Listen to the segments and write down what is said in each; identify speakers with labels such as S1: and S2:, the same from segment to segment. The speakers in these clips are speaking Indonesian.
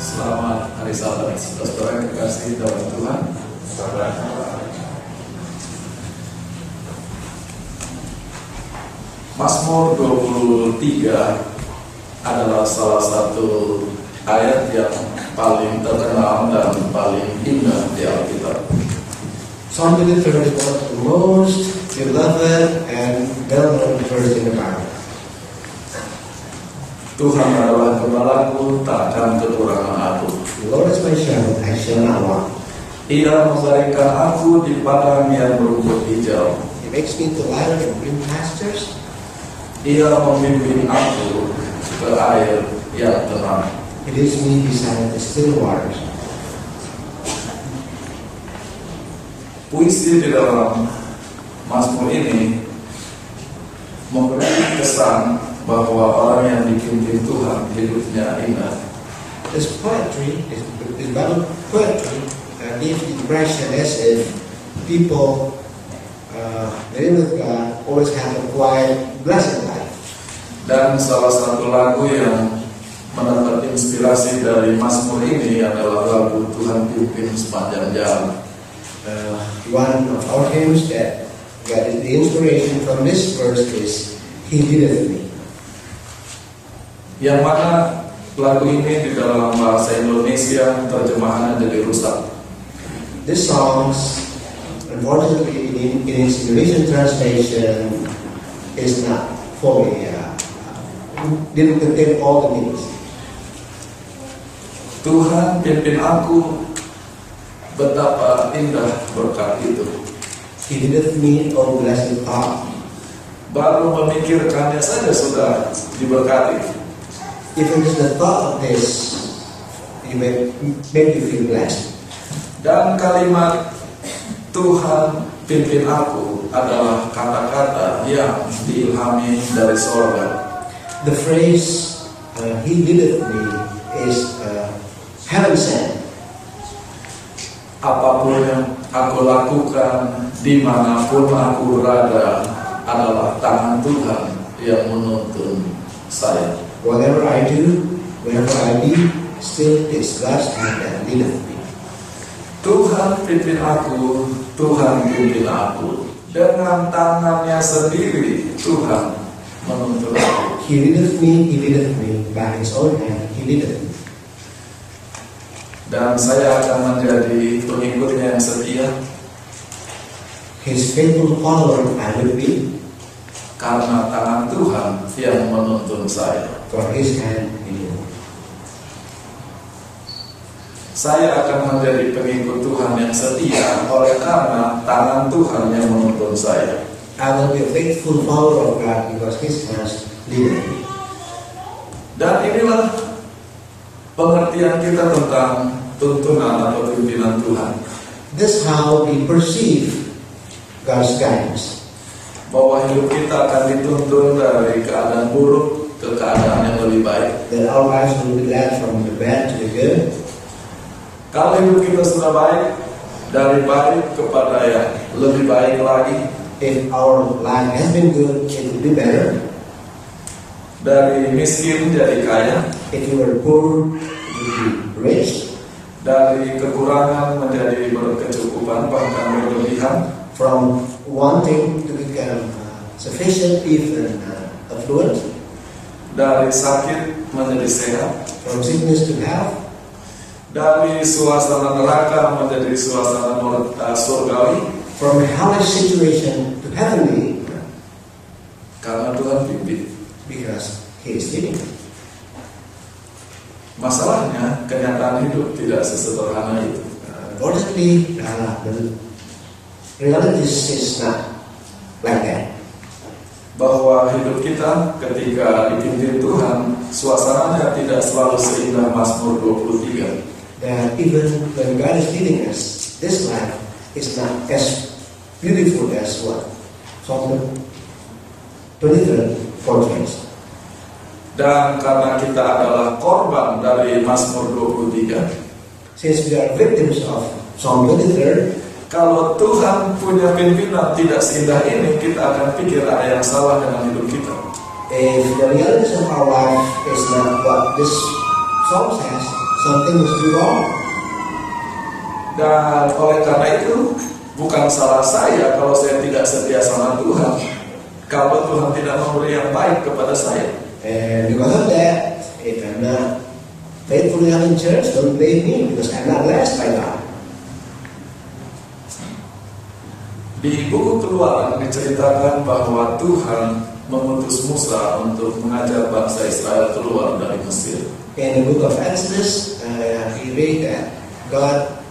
S1: Selamat hari Sabat, saudara yang kekasih dalam Tuhan. Mazmur 23 adalah salah satu ayat yang paling terkenal dan paling indah di Alkitab.
S2: Psalm 23 is the most beloved and well-known in the Bible.
S1: Tuhan adalah gembalaku, takkan kekurangan aku.
S2: The Lord is my shepherd, I shall not want.
S1: Ia membaringkan aku di padang yang berumput hijau.
S2: He makes me to lie in green pastures.
S1: Ia memimpin aku ke air yang tenang.
S2: He leads me beside the still waters.
S1: Puisi di dalam Mazmur ini memberi kesan bahwa orang yang dipimpin Tuhan hidupnya indah.
S2: This poetry, this, this Bible poetry, uh, gives the impression as if people uh, living with God always have a quiet, blessed life.
S1: Dan salah satu lagu yang mendapat inspirasi dari Mazmur ini adalah lagu Tuhan pimpin sepanjang jalan.
S2: Uh, one of our hymns that got the inspiration from this verse is He leadeth me.
S1: Yang mana lagu ini di dalam bahasa Indonesia terjemahannya jadi rusak.
S2: This songs, unfortunately, in, in its Indonesian translation, is not fully, uh, didn't contain all the meanings.
S1: Tuhan pimpin aku betapa indah berkat itu.
S2: He leadeth me, O blessed thought.
S1: Baru memikirkannya saja sudah diberkati.
S2: Even just the thought of this, you may make you feel blessed.
S1: Dan kalimat Tuhan pimpin aku adalah kata-kata yang diilhami dari sorga.
S2: The phrase, uh, He leadeth me, is uh, heaven sent.
S1: Apa pun yang aku lakukan, di mana pun aku berada, adalah tangan Tuhan yang menuntun saya.
S2: Whatever I do, wherever I be, still is God's hand that leadeth me.
S1: Tuhan pimpin aku, Tuhan pimpin aku. Dengan tangannya sendiri Tuhan menuntun aku.
S2: He leadeth me, He leadeth me, by His own hand, He leadeth me.
S1: Dan saya akan menjadi pengikutnya yang setia
S2: His faithful follower I will be,
S1: karena tangan Tuhan yang menuntun saya.
S2: For His hand He leadeth me.
S1: Saya akan menjadi pengikut Tuhan yang setia oleh karena tangan Tuhan yang menuntun saya.
S2: I will be faithful follower of God because His hands leadeth me.
S1: Dan inilah pengertian kita tentang tuntunan atau pimpinan Tuhan.
S2: This how we perceive God's guidance.
S1: Bahwa hidup kita akan dituntun dari keadaan buruk ke keadaan yang lebih baik.
S2: That our lives will be led from the bad to the good.
S1: Kalau hidup kita sudah baik, dari baik kepada yang lebih baik lagi,
S2: If our life has been good, it will be better.
S1: dari miskin jadi kaya,
S2: If you were poor, you will be rich.
S1: dari kekurangan menjadi berkecukupan bahkan berlebihan,
S2: From wanting to become uh, sufficient, even uh, affluent.
S1: Dari sakit menjadi sehat,
S2: From sickness to health.
S1: dari suasana neraka menjadi suasana uh, surgawi,
S2: From a hellish situation to heavenly.
S1: karena Tuhan pimpin.
S2: Because He is leading.
S1: Masalahnya kenyataan hidup tidak sesederhana itu.
S2: Uh, Unfortunately, uh, the reality is not like that.
S1: Bahwa hidup kita ketika dipimpin Tuhan, suasananya tidak selalu seindah Mazmur 23.
S2: That even when God is leading us, this life is not as beautiful as what Psalm 23 portrays.
S1: Dan karena kita adalah korban dari Mazmur 23,
S2: Since we are victims of Psalm 23,
S1: kalau Tuhan punya pimpinan tidak seindah ini, kita akan pikir ada yang salah dengan hidup kita.
S2: if the realities of our life is not what this psalm says, something must be wrong.
S1: Dan oleh karena itu, bukan salah saya kalau saya tidak setia sama Tuhan. Kalau Tuhan tidak memberi yang baik kepada saya.
S2: And because of that, if I'm not faithful in church, don't blame me because I'm not blessed by God.
S1: Di buku keluaran diceritakan bahwa Tuhan mengutus Musa untuk mengajar bangsa Israel keluar dari Mesir.
S2: In the book of Exodus, uh, we read that God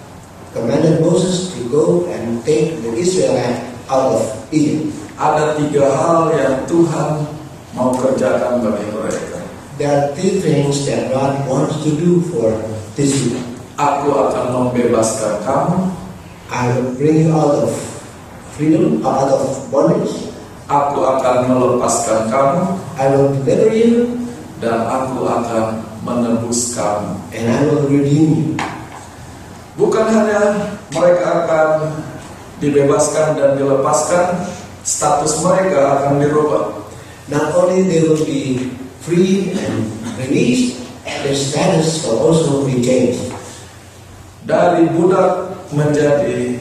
S2: commanded Moses to go and take the Israelites out of Egypt.
S1: Ada tiga hal yang Tuhan mau kerjakan bagi mereka.
S2: There are three things that God wants to do for this people.
S1: Aku akan membebaskan kamu,
S2: I will bring you out of freedom, out of bondage.
S1: aku akan melepaskan kamu,
S2: I will deliver you,
S1: dan aku akan menebus kamu.
S2: and I will redeem you.
S1: Bukan hanya mereka akan dibebaskan dan dilepaskan, status mereka akan dirubah.
S2: Not only they will be free and released, their status will also be changed.
S1: Dari budak menjadi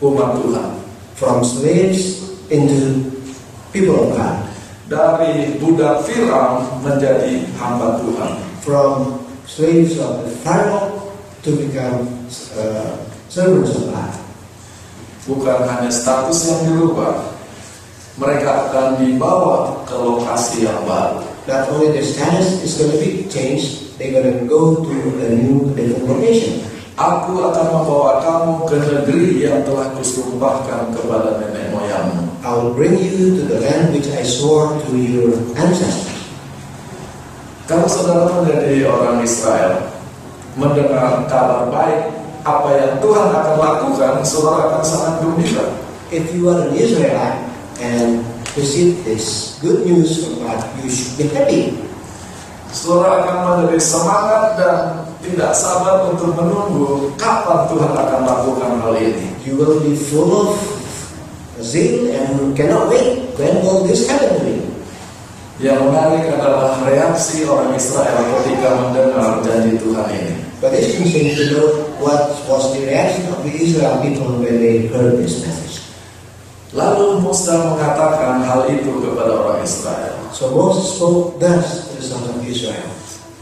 S1: umat Tuhan.
S2: From slaves into people of God.
S1: Dari budak Firaun menjadi hamba Tuhan.
S2: From slaves of the Pharaoh to become uh, servants of God.
S1: Bukan hanya status yang dirubah, mereka akan dibawa ke lokasi yang baru.
S2: Not only their status is going to be changed, they're going to go to a new different location.
S1: Aku akan membawa kamu ke negeri yang telah kusumpahkan kepada nenek moyangmu.
S2: I will bring you to the land which I swore to your ancestors.
S1: Kalau saudara menjadi orang Israel, mendengar kabar baik apa yang Tuhan akan lakukan, saudara akan sangat gembira.
S2: If you are an Israelite and receive this good news from God, you should be happy.
S1: Saudara akan menjadi semangat dan tidak sabar untuk menunggu kapan Tuhan akan lakukan hal ini.
S2: You will be full of zeal and cannot wait. When will this happen to me?
S1: Yang menarik adalah reaksi orang Israel ketika mendengar janji Tuhan ini.
S2: But it's interesting to know what was the reaction of the Israel people when they heard this message.
S1: Lalu Musa mengatakan hal itu kepada orang Israel.
S2: So Moses spoke thus to the sons of Israel.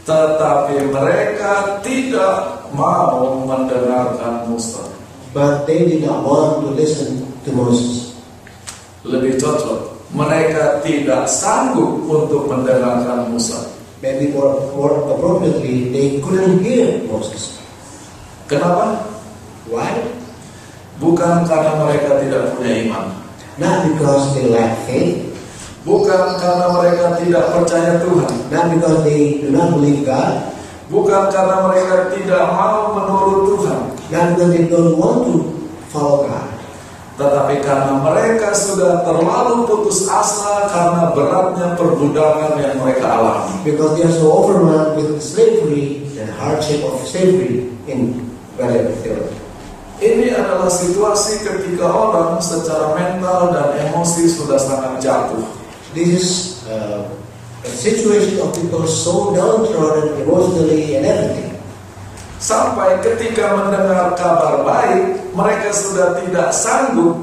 S1: Tetapi mereka tidak mau mendengarkan Musa.
S2: But they did not want to listen to Moses.
S1: Lebih cocok, mereka tidak sanggup untuk mendengarkan Musa.
S2: Maybe more, more appropriately, they couldn't hear Moses.
S1: Kenapa?
S2: Why?
S1: Bukan karena mereka tidak punya iman.
S2: Not because they lack faith,
S1: Bukan karena mereka tidak percaya Tuhan.
S2: not because they do not believe God,
S1: Bukan karena mereka tidak mau menurut Tuhan.
S2: not because they don't want to follow God,
S1: Tetapi karena mereka sudah terlalu putus asa karena beratnya perbudakan yang mereka alami.
S2: because they are so overwhelmed with slavery and hardship of slavery in were.
S1: Ini adalah situasi ketika orang secara mental dan emosi sudah sangat jatuh.
S2: This is uh, a situation of people so downtrodden emotionally and everything.
S1: Sampai ketika mendengar kabar baik, mereka sudah tidak sanggup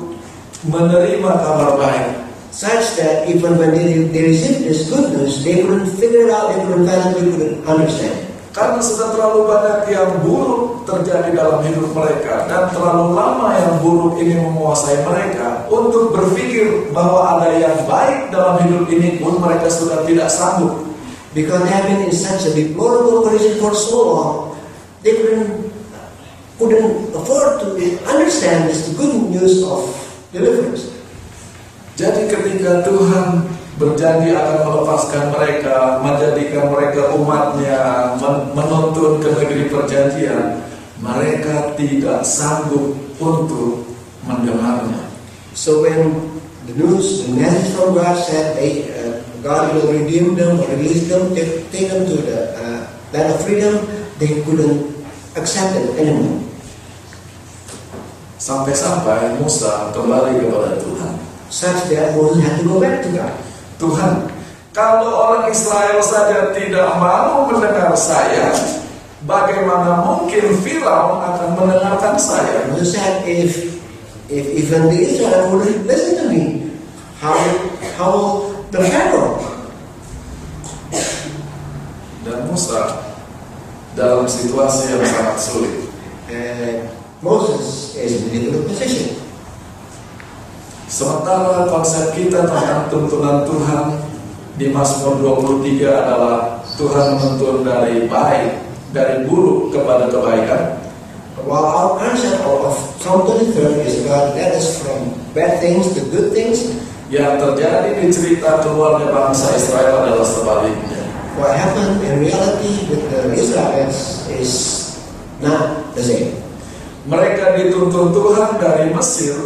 S1: menerima kabar baik.
S2: Such that even when they, they received this good news, they couldn't figure it out, they couldn't fathom, they couldn't understand.
S1: Karena sudah terlalu banyak yang buruk terjadi dalam hidup mereka dan terlalu lama yang buruk ini menguasai mereka untuk berpikir bahwa ada yang baik dalam hidup ini pun mereka sudah tidak sanggup.
S2: Because they have been in such a deplorable condition for so long, they couldn't, couldn't afford to understand this good news of deliverance.
S1: Jadi ketika Tuhan berjanji akan melepaskan mereka, menjadikan mereka umatnya, men- menuntun ke negeri perjanjian, mereka tidak sanggup untuk mendengarnya.
S2: So when the news, the message from God said they, uh, God will redeem them or release them, take, take them to the uh, land of freedom, they couldn't accept it anymore.
S1: Sampai-sampai Musa kembali kepada Tuhan.
S2: Such that Moses had to go back to God.
S1: Tuhan, kalau orang Israel saja tidak mau mendengar saya, bagaimana mungkin Firaun akan mendengarkan saya?
S2: Moses said, if if even the Israel wouldn't listen to me, how how the Pharaoh?
S1: Dan Musa dalam situasi yang sangat sulit.
S2: And Moses is in a difficult position.
S1: Sementara konsep kita tentang tuntunan Tuhan di Mazmur 23 adalah Tuhan menuntun dari baik, dari buruk kepada kebaikan.
S2: While our concept of Psalm 23 is God led us from bad things to good things,
S1: Yang terjadi di cerita keluarga bangsa Israel adalah sebaliknya.
S2: what happened in reality with the Israelites is not the same.
S1: Mereka dituntun Tuhan dari Mesir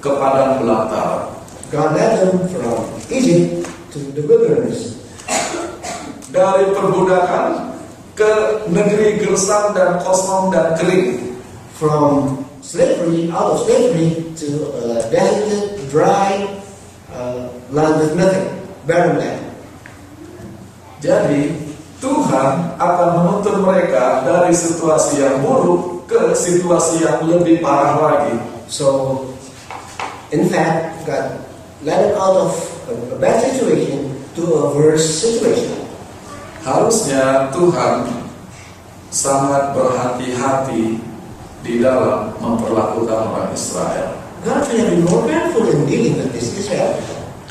S1: ke padang belantara.
S2: God led them from Egypt to the wilderness,
S1: Dari perbudakan ke negeri gersang dan kosong dan kering.
S2: from slavery, out of slavery to a desolate, dry uh, land with nothing, barren land.
S1: Jadi Tuhan akan menuntun mereka dari situasi yang buruk ke situasi yang lebih parah lagi.
S2: So, in fact, God led them out of a, bad situation to a worse situation.
S1: Harusnya Tuhan sangat berhati-hati di dalam memperlakukan orang Israel.
S2: God should been more careful in dealing with this Israel.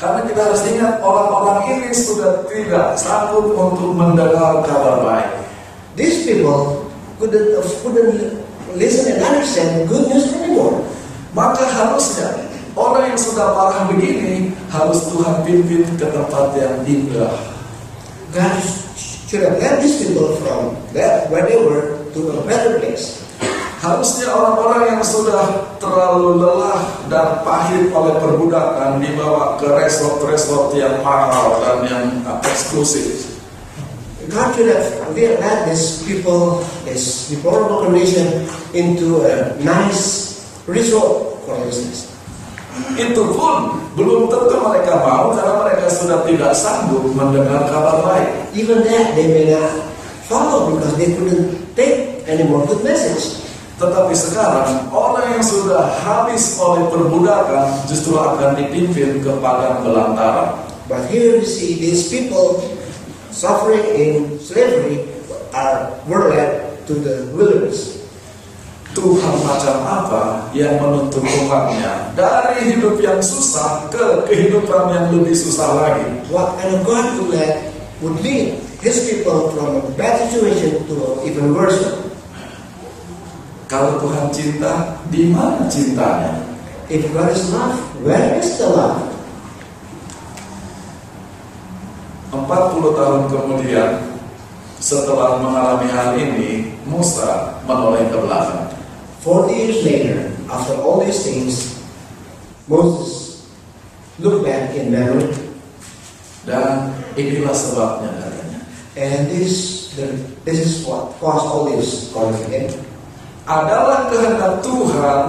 S1: Karena kita harus ingat orang-orang ini sudah tidak sanggup untuk mendengar kabar baik.
S2: These people couldn't, couldn't listen and understand good news anymore.
S1: Maka harusnya orang yang sudah parah begini harus Tuhan pimpin ke tempat yang indah.
S2: God should have led these people from that where they were to a better place.
S1: Harusnya orang-orang yang sudah terlalu lelah dan pahit oleh perbudakan dibawa ke resort-resort yang mahal dan yang eksklusif.
S2: God should have led these people, this deplorable condition, into a nice resort, for instance.
S1: Itu pun belum tentu mereka mau karena mereka sudah tidak sanggup mendengar kabar baik.
S2: Even that they may not follow because they couldn't take any more good message.
S1: Tetapi sekarang orang yang sudah habis oleh perbudakan justru akan dipimpin ke padang belantara.
S2: But here we see these people suffering in slavery are were led to the wilderness.
S1: Tuhan macam apa yang menuntun umatnya dari hidup yang susah ke kehidupan yang lebih susah lagi.
S2: What kind of God would let would lead his people from a bad situation to an even worse one?
S1: Kalau Tuhan cinta, di mana cintanya?
S2: If God is love, where is the love?
S1: 40 tahun kemudian setelah mengalami hal ini, Musa menoleh ke belakang.
S2: 40 years later, after all these things, Moses looked back in memory,
S1: Dan inilah sebabnya katanya.
S2: and this, the, this is what caused all this conflict.
S1: Adalah kehendak Tuhan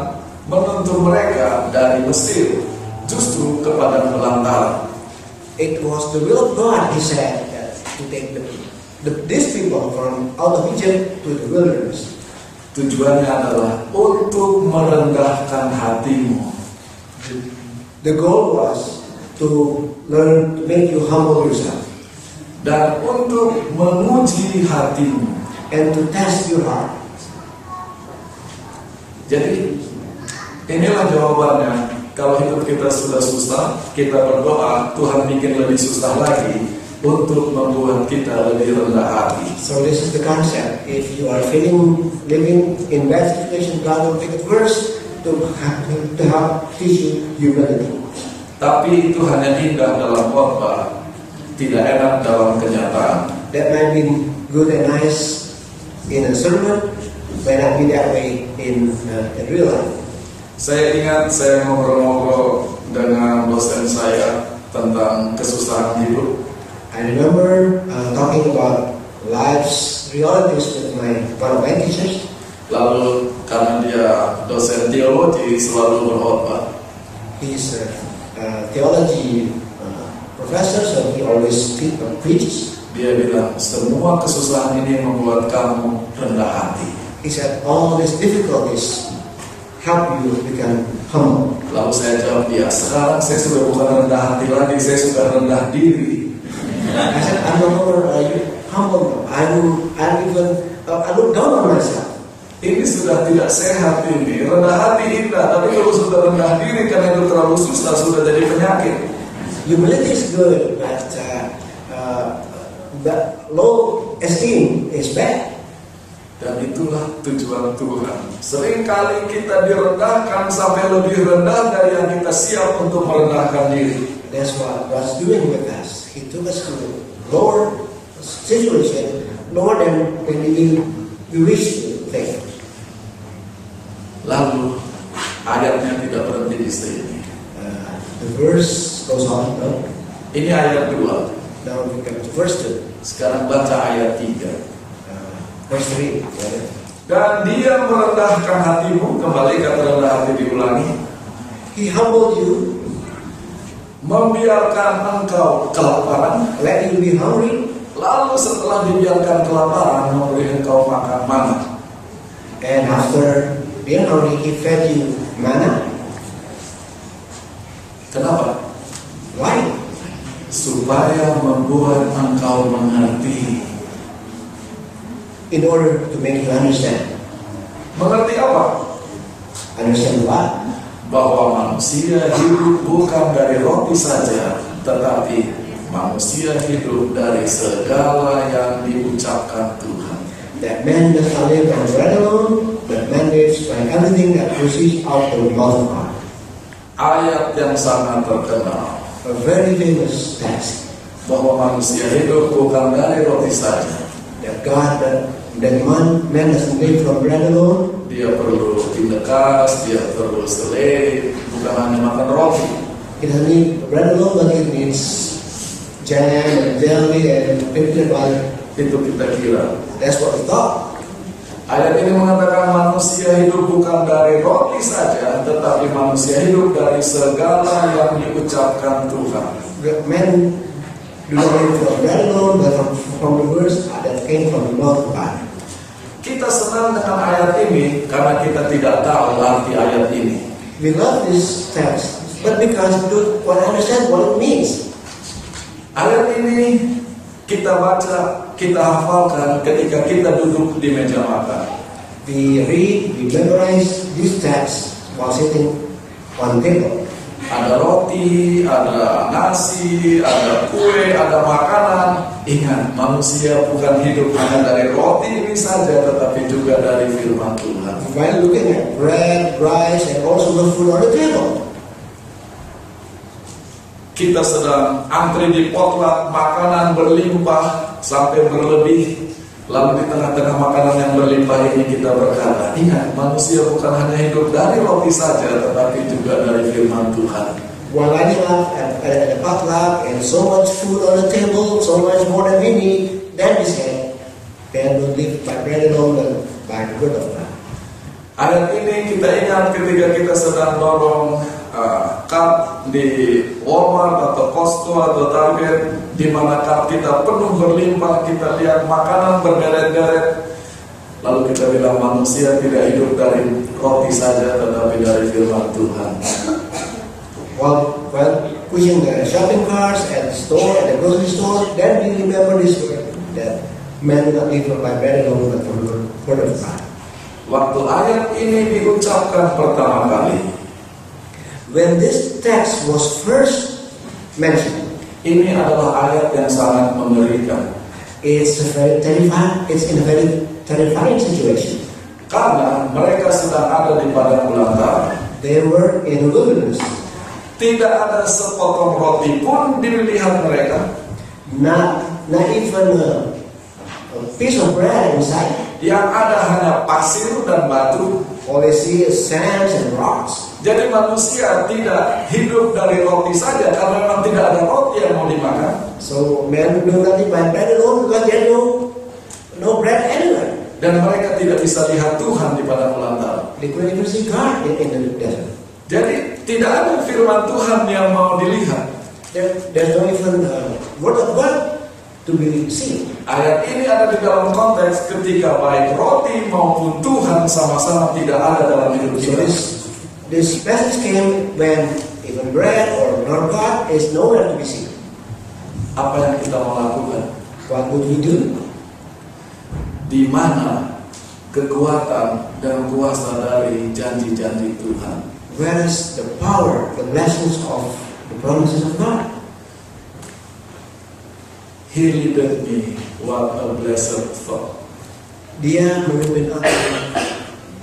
S1: menuntun mereka dari Mesir justru kepada belantara.
S2: It was the will of God, he said, to take the, the, these people from out of Egypt to the wilderness.
S1: Tujuannya adalah untuk merendahkan hatimu.
S2: The goal was to learn to make you humble yourself
S1: dan untuk menguji hatimu.
S2: and to test your heart.
S1: Jadi inilah jawabannya. Kalau hidup kita sudah susah, kita berdoa Tuhan bikin lebih susah lagi untuk membuat kita lebih rendah hati.
S2: So this is the concept. If you are feeling living in bad situation, God will make it worse to have to help teach you humility.
S1: Tapi itu hanya indah dalam khotbah, tidak enak dalam kenyataan.
S2: That might be good and nice in a sermon, may not be that way in uh, in real life.
S1: Saya ingat saya ngobrol-ngobrol dengan dosen saya tentang kesusahan hidup.
S2: I remember uh, talking about life's realities with my one of my teachers.
S1: Lalu karena dia dosen teologi selalu berkhotbah.
S2: He's a, a theology uh, professor, so he always speak, uh, preaches.
S1: Dia bilang, semua kesusahan ini membuat kamu rendah hati.
S2: He said, all these difficulties help you become humble.
S1: Lalu saya jawab dia, sekarang saya sudah bukan rendah hati lagi, saya sudah rendah diri.
S2: I said, I'm no longer uh, humble. I'm, I'm even, uh, I look down on myself.
S1: Ini sudah tidak sehat ini. Rendah hati indah, tapi kalau sudah rendah diri karena itu terlalu susah, sudah jadi penyakit.
S2: Humility is good, but, uh, uh, but low esteem is bad.
S1: Dan itulah tujuan Tuhan. Seringkali kita direndahkan sampai lebih rendah dari yang kita siap untuk merendahkan diri.
S2: That's what God's doing with us. He took us to lower situation, lower than when we, we wish to think.
S1: Lalu ayatnya tidak berhenti di sini.
S2: Uh, the verse goes on, no?
S1: Ini ayat 2.
S2: Now we come to verse 2.
S1: Sekarang baca ayat 3.
S2: Uh, verse 3. yeah.
S1: Dan dia merendahkan hatimu, kembali kata rendah hati diulangi,
S2: He humbled you,
S1: membiarkan engkau kelaparan,
S2: let you be hungry,
S1: lalu setelah dibiarkan kelaparan memberi engkau makan mana.
S2: and after being hungry, He fed you manna.
S1: Kenapa?
S2: Why?
S1: Supaya membuat engkau mengerti.
S2: In order to make you understand.
S1: Mengerti apa?
S2: Understand what?
S1: Bahwa manusia hidup bukan dari roti saja, tetapi manusia hidup dari segala yang diucapkan Tuhan.
S2: That man does not live on bread alone, but man lives by everything that proceeds out of the mouth of God.
S1: Ayat yang sangat terkenal
S2: A very famous text
S1: bahwa manusia hidup bukan dari roti saja.
S2: that God, that, that man, live from bread alone,
S1: Dia perlu tindakas, dia perlu selai, bukan hanya makan roti.
S2: he doesn't need bread alone, but he needs jam and jelly and peanut butter.
S1: Itu kita kira.
S2: That's what we thought.
S1: Ayat ini mengatakan manusia hidup bukan dari roti saja, tetapi manusia hidup dari segala yang diucapkan Tuhan.
S2: Men not from alone, but from, the words that came from the mouth of God.
S1: Kita senang dengan ayat ini karena kita tidak tahu arti ayat ini.
S2: We love this text, but because we don't understand what it means.
S1: Ayat ini kita baca, kita hafalkan ketika kita duduk di meja makan.
S2: We read, we memorize this text while sitting on table.
S1: Ada roti, ada nasi, ada kue, ada makanan. Ingat, manusia bukan hidup hanya dari roti ini saja, tetapi juga dari firman Tuhan.
S2: While looking at bread, rice, and also the food on the table.
S1: Kita sedang antri di potluck, makanan berlimpah sampai berlebih. Lalu di tengah-tengah makanan yang berlimpah ini kita berkata, ingat manusia bukan hanya hidup dari roti saja, tetapi juga dari firman Tuhan.
S2: While lining up at, at the potluck and so much food on the table, so much more than we need, then we say, man will live by bread alone, but by the word of God.
S1: Ayat ini kita ingat ketika kita sedang dorong uh, cup di Walmart atau Costco atau Target di mana cup kita penuh berlimpah, kita lihat makanan berderet-deret. Lalu kita bilang manusia tidak hidup dari roti saja tetapi dari firman Tuhan.
S2: While, while pushing the shopping carts at the store, at the grocery store, then we remember this word that man will not live by bread alone, but from the word of God.
S1: Waktu ayat ini diucapkan pertama kali,
S2: When this text was first mentioned,
S1: ini adalah ayat yang sangat mengerikan.
S2: it's a very terrifying, it's in a very terrifying situation.
S1: Karena mereka sedang ada di padang belantara.
S2: They were in the wilderness.
S1: Tidak ada sepotong roti pun dilihat mereka.
S2: Not, not even a, a piece of bread inside.
S1: Yang ada hanya pasir dan batu.
S2: All they see is sands and rocks.
S1: Jadi manusia tidak hidup dari roti saja karena memang tidak ada roti yang mau dimakan.
S2: So men do nothing by bread alone because there's no, no bread anywhere.
S1: Dan mereka tidak bisa lihat Tuhan di padang belantara.
S2: They couldn't even see God in, the desert.
S1: Jadi tidak ada firman Tuhan yang mau dilihat.
S2: There, there's no even uh, word of God to be seen.
S1: Ayat ini ada di dalam konteks ketika baik roti maupun Tuhan sama-sama tidak ada dalam hidup kita.
S2: This passage came when even bread or nor God is nowhere to be seen.
S1: Apa yang kita mau lakukan?
S2: What would we do?
S1: Di mana kekuatan dan kuasa dari janji-janji Tuhan?
S2: Where is the power, the blessings of the promises of God?
S1: He leaded me, what a blessed thought.
S2: Dia memimpin aku.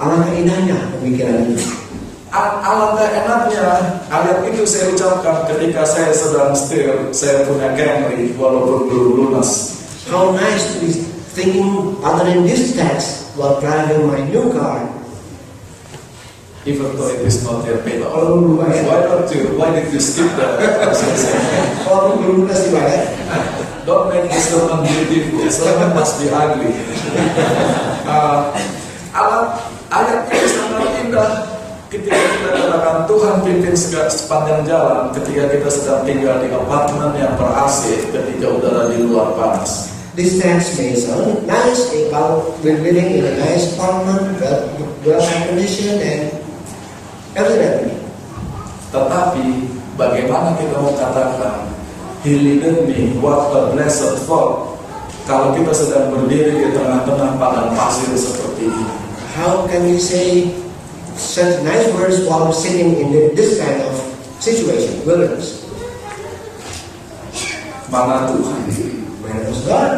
S2: Alangkah indahnya pemikiran ini.
S1: Al- Alangkah enaknya ayat itu saya ucapkan ketika saya sedang setir, saya punya Camry walaupun belum lunas.
S2: How nice to be thinking other than this text while driving my new car.
S1: Even though it is not yet paid
S2: belum bayar.
S1: Why don't you? Why did you skip that?
S2: Kalau belum lunas dibayar,
S1: Don't make this sermon beautiful. Sermon must be ugly. Uh, alat ayat ini sangat indah ketika kita katakan Tuhan pimpin sega- sepanjang jalan ketika kita sedang tinggal di apartemen yang ber AC ketika udara di luar panas.
S2: this text may sound nice if we're living in a nice apartment, well, well conditioned and everything.
S1: Tetapi bagaimana kita mau katakan He leaded me, what a blessed thought kalau kita sedang berdiri di tengah-tengah padang pasir seperti ini.
S2: How can we say such nice words while sitting in the- this kind of situation, wilderness?
S1: Mana Tuhan?
S2: Where was God?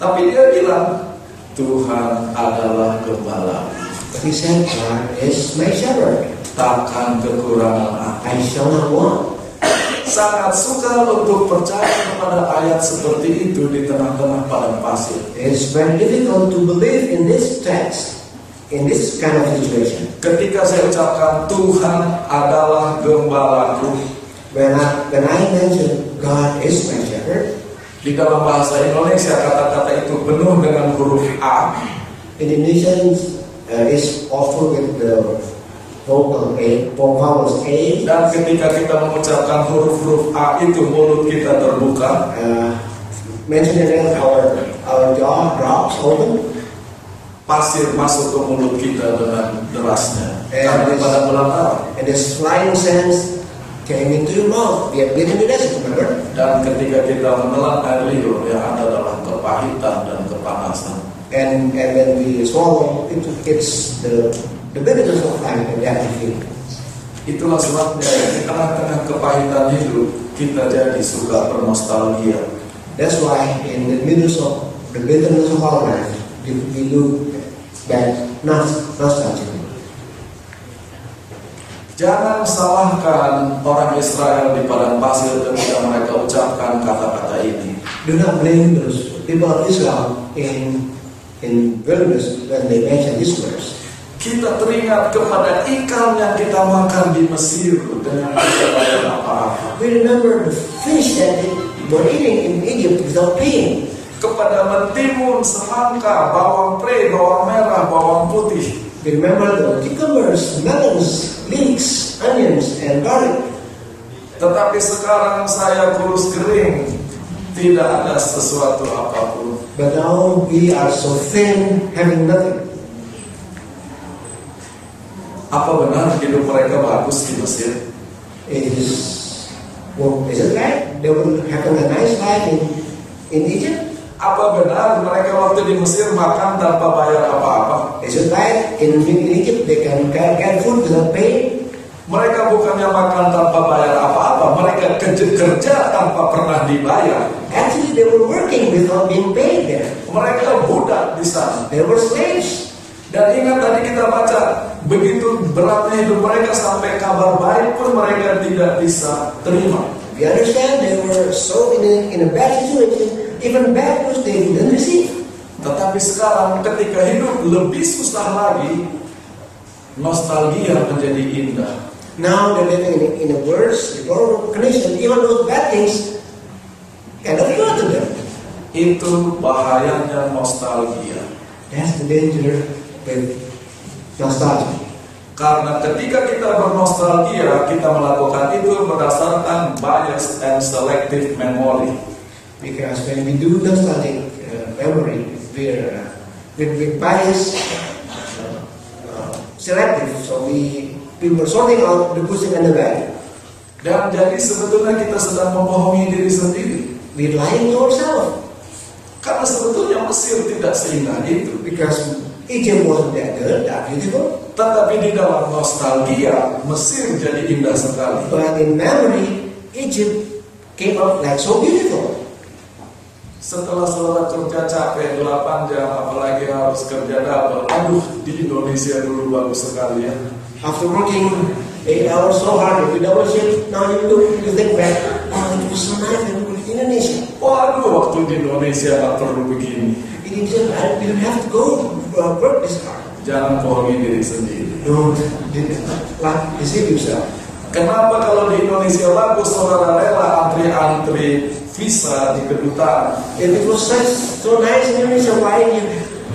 S1: Tapi dia bilang Tuhan adalah gembala.
S2: But he said, God is my shepherd.
S1: Takkan kekurangan aku.
S2: I shall not want.
S1: Sangat suka untuk percaya kepada ayat seperti itu di tengah-tengah padang pasir.
S2: It's very difficult to believe in this text, in this kind of situation.
S1: Ketika saya ucapkan Tuhan adalah gembalaku,
S2: When I, when I mention God is my shepherd,
S1: di dalam bahasa Indonesia kata-kata itu penuh dengan huruf A.
S2: Indonesian uh, is awful with the vocal A, vowels A.
S1: Dan ketika kita mengucapkan huruf-huruf A itu mulut kita terbuka.
S2: Uh, mentioning our, our jaw drops open.
S1: Pasir masuk ke mulut kita dengan derasnya. Karena pada belantara.
S2: And this flying sands came into your mouth. We have been in the desert, remember?
S1: Dan ketika kita menelan air liur yang ada dalam kepahitan dan kepanasan.
S2: And and when we swallow, it, it's the the bitterness of life and we feel.
S1: Itulah sebabnya di tengah-tengah kepahitan hidup kita jadi suka bernostalgia.
S2: That's why in the midst of the bitterness of our life, we look back not nostalgic.
S1: Jangan salahkan orang Israel di padang pasir ketika mereka ucapkan kata-kata ini.
S2: Do not blame those people of Israel in in wilderness when they mention these words.
S1: Kita teringat kepada ikan yang kita makan di Mesir dengan tidak apa-apa.
S2: We remember the fish that they were eating in Egypt without paying.
S1: Kepada mentimun, semangka, bawang pre, bawang merah, bawang putih.
S2: Remember the cucumbers, melons, leeks, onions, and garlic.
S1: Tetapi sekarang saya kurus kering, tidak ada sesuatu apa pun.
S2: But now we are so thin, having nothing.
S1: Apa benar hidup mereka bagus di Mesir?
S2: It is, well, is it right? They will having a nice life in, in Egypt?
S1: Apa benar mereka waktu di Mesir makan tanpa bayar apa-apa?
S2: Is it right? In, Egypt, they can get, food without paying?
S1: Mereka bukannya makan tanpa bayar apa-apa, mereka kerja, kerja tanpa pernah dibayar.
S2: Actually, they were working without being paid there.
S1: Mereka budak di sana.
S2: They were slaves.
S1: Dan ingat tadi kita baca, begitu beratnya hidup mereka sampai kabar baik pun mereka tidak bisa terima.
S2: We understand they were so in a, in a bad situation, even bad news they didn't receive.
S1: Tetapi sekarang ketika hidup lebih susah lagi, nostalgia menjadi indah.
S2: Now they're living in a, in a worse, deplorable condition. Even those bad things cannot go to them.
S1: Itu bahayanya nostalgia.
S2: That's the danger with nostalgia.
S1: Karena ketika kita bernostalgia, kita melakukan itu berdasarkan bias and selective memory.
S2: Because when we do nostalgic uh, memory, we're, uh, we're, we're biased, uh, uh, selective. So we, we were sorting out the good and the bad.
S1: Dan jadi sebetulnya kita sedang membohongi diri sendiri.
S2: We're lying to ourselves
S1: Karena sebetulnya Mesir tidak seindah itu.
S2: because Egypt wasn't that good, that beautiful.
S1: Tetapi di dalam nostalgia, Mesir jadi indah sekali.
S2: But in memory, Egypt came out like so beautiful.
S1: Setelah saudara kerja capek 8 jam, apalagi harus kerja double. Aduh, di Indonesia dulu bagus sekali ya.
S2: After working eight hours so hard with double shift, now you look, you think back, oh, it was so nice in Indonesia.
S1: Waduh, waktu di Indonesia nggak perlu begini.
S2: We didn't, I didn't have to go uh, work this hard.
S1: Jangan bohongi diri sendiri.
S2: Don't like, deceive yourself.
S1: Kenapa kalau di Indonesia bagus, saudara rela antri-antri visa di kedutaan?
S2: If it was such so nice in Indonesia, why you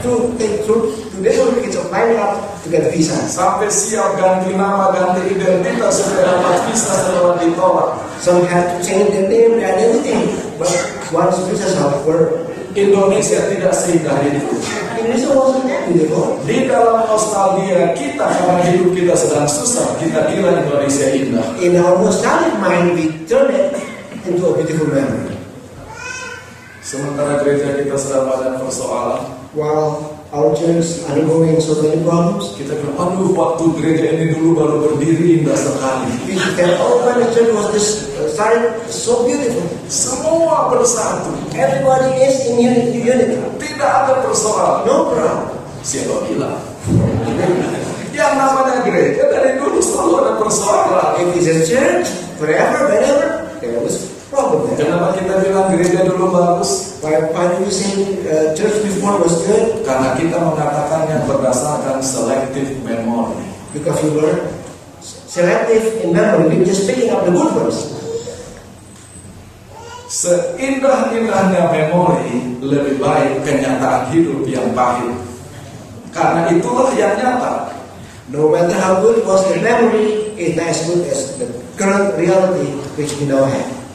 S2: to take through to this one, it's a line up to get a visa.
S1: Sampai siap ganti nama, ganti identitas supaya dapat visa setelah ditolak.
S2: Some have to change their name, their identity, but once visas are work,
S1: Indonesia tidak seindah itu.
S2: Indonesia wasn't that beautiful.
S1: Di dalam nostalgia kita karena hidup kita sedang susah, kita kira Indonesia indah.
S2: In our nostalgic mind, we turn it a beautiful memory.
S1: Sementara gereja kita sedang banyak persoalan,
S2: While our church undergoing so many problems,
S1: kita bilang, aduh waktu gereja ini dulu baru berdiri indah sekali.
S2: oh when the church was this uh, started so beautiful.
S1: Semua bersatu,
S2: Everybody is in unity.
S1: tidak ada persoalan.
S2: No problem.
S1: Siapa bilang? Yang namanya gereja dari dulu selalu ada persoalan.
S2: If it's a church, forever, whenever, problem there.
S1: Kenapa kita bilang gereja dulu bagus?
S2: Why, why do you say uh, church before was good?
S1: Karena kita mengatakannya berdasarkan selective memory.
S2: Because we were selective in memory. We were just picking up the good ones.
S1: Seindah-indahnya memori lebih baik kenyataan hidup yang pahit. Karena itulah yang nyata.
S2: No matter how good was the memory, it's not as good as the current reality which we now have.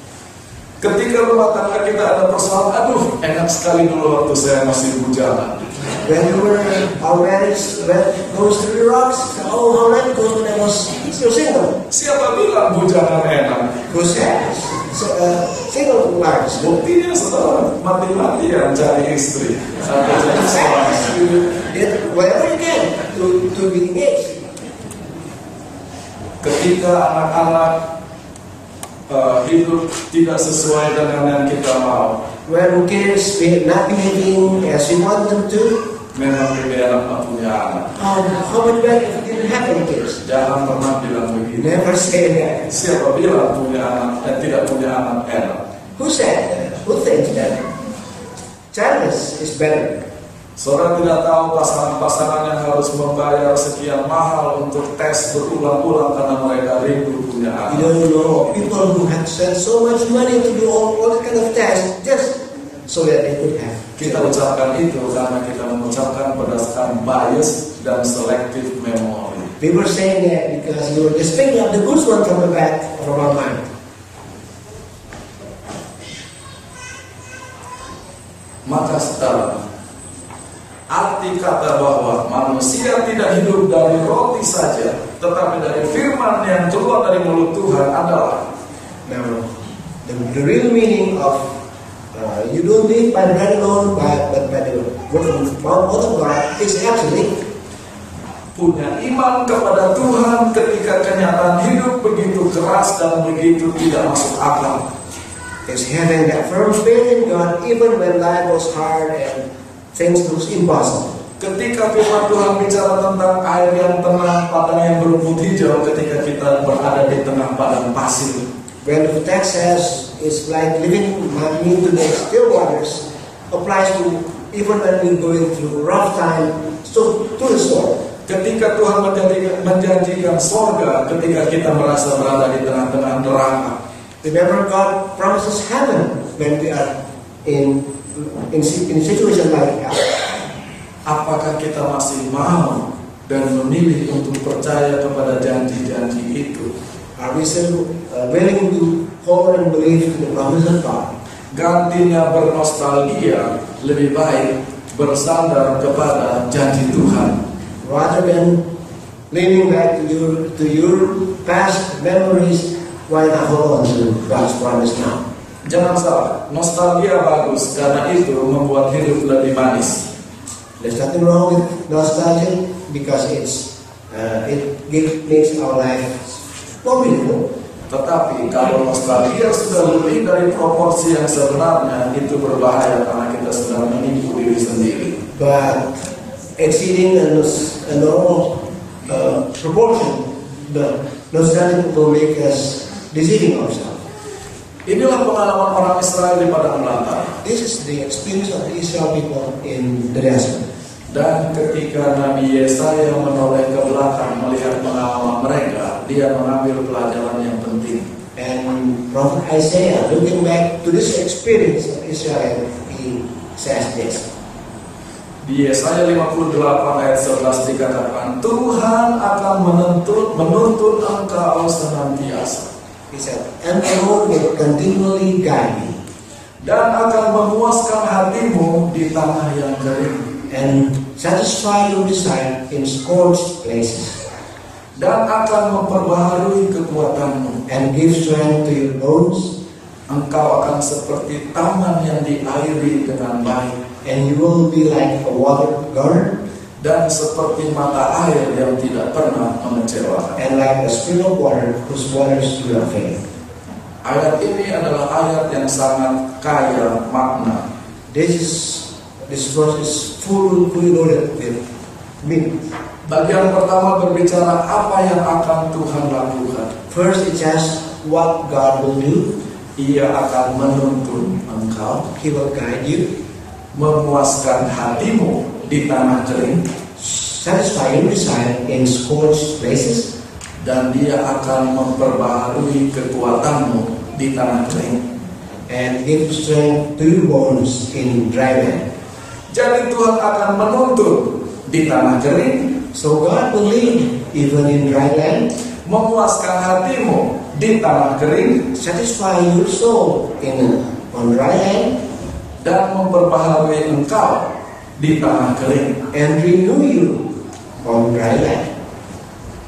S1: Ketika rumah tangga kita ada persoalan, aduh enak sekali dulu waktu saya masih bujangan.
S2: When we were, our marriage went, goes through the rocks, oh, how it goes when I was still single.
S1: Siapa bilang bujangan enak?
S2: Goes fast. So, uh, single lives.
S1: Buktinya setelah mati-matian cari istri. Sampai jadi seorang istri.
S2: Whatever you can to, to be engaged.
S1: Ketika anak-anak eh, hidup tidak sesuai dengan yang kita mau,
S2: When kids be not behaving as we want them to,
S1: memang enak nggak punya anak.
S2: how, how much better if we didn't have any kids?
S1: Jangan pernah bilang begini.
S2: Never say that.
S1: Siapa bilang punya anak dan tidak punya anak enak?
S2: Who said that? Who thinks that? Childless is better.
S1: Saudara tidak tahu pasangan-pasangan yang harus membayar sekian mahal untuk tes berulang-ulang karena mereka rindu punya
S2: You
S1: anak.
S2: don't know people who have spent so much money to do all, all kind of tests just so that they could have.
S1: Kita ucapkan itu karena kita mengucapkan berdasarkan bias dan selective memory.
S2: We were saying that because we were just picking up the good one from the back from our mind.
S1: Maka sekarang arti kata bahwa manusia tidak hidup dari roti saja, tetapi dari firman yang keluar dari mulut Tuhan adalah
S2: Now, the, the real meaning of uh, you don't live by the bread alone, but, but by the word of, word of God is actually
S1: punya iman kepada Tuhan ketika kenyataan hidup begitu keras dan begitu tidak masuk akal.
S2: is having that firm faith in God even when life was hard and things was impossible.
S1: Ketika firman Tuhan bicara tentang air yang tenang, padang yang berumput hijau, ketika kita berada di tengah padang pasir,
S2: When the text says it's like living into the still waters, applies to even when we're going through rough time, so to the storm.
S1: ketika Tuhan menjanjikan, menjanjikan sorga, ketika kita merasa berada di tengah-tengah neraka,
S2: Remember, God promises heaven when we are in in, si- in a situation like that.
S1: apakah kita masih mau dan memilih untuk percaya kepada janji-janji itu?
S2: Are we still uh, willing to hold and believe in the promise of God?
S1: Gantinya bernostalgia lebih baik bersandar kepada janji Tuhan.
S2: rather than leaning back to your to your past memories. Why not hold on to God's promise now?
S1: Jangan salah, nostalgia bagus karena itu membuat hidup lebih manis.
S2: There's nothing wrong with nostalgia because it's uh, it give, makes our life more beautiful.
S1: Tetapi kalau nostalgia sudah lebih dari proporsi yang sebenarnya itu berbahaya karena kita sedang menipu diri sendiri.
S2: But exceeding a, a normal uh, proportion, the nostalgia will make us deceiving ourselves.
S1: Inilah pengalaman orang Israel di padang belantara.
S2: This is the experience of the Israel people in the desert.
S1: Dan ketika Nabi Yesaya menoleh ke belakang melihat pengalaman mereka, dia mengambil pelajaran yang penting.
S2: And Prophet Isaiah, looking back to this experience of Israel, he says this.
S1: Di Yesaya 58 ayat 11 dikatakan, Tuhan akan menuntut, menuntut engkau senantiasa
S2: He said, And the Lord will continually guide me
S1: dan akan memuaskan hatimu di tanah yang kering
S2: and satisfy your desire in scorched places
S1: dan akan memperbaharui kekuatanmu.
S2: and give strength to your bones,
S1: Engkau akan seperti taman yang diairi dengan baik
S2: and you will be like a water garden
S1: dan seperti mata air yang tidak pernah mengecewakan.
S2: and like a spring of water whose waters do not fail.
S1: Ayat ini adalah ayat yang sangat kaya makna.
S2: This is this verse is full, fully loaded with meaning.
S1: Bagian pertama berbicara apa yang akan Tuhan lakukan.
S2: First, it says what God will do.
S1: Ia akan menuntun engkau,
S2: He will guide you,
S1: memuaskan hatimu di tanah kering,
S2: satisfy your desire in scorched places,
S1: dan dia akan memperbaharui kekuatanmu di tanah kering.
S2: and give strength to your bones in dry land.
S1: Jadi Tuhan akan menuntun di tanah kering,
S2: So God will lead even in dry land,
S1: memuaskan hatimu di tanah kering,
S2: satisfy your soul in on dry land,
S1: dan memperbaharui engkau di tanah kering.
S2: and renew you on dry land.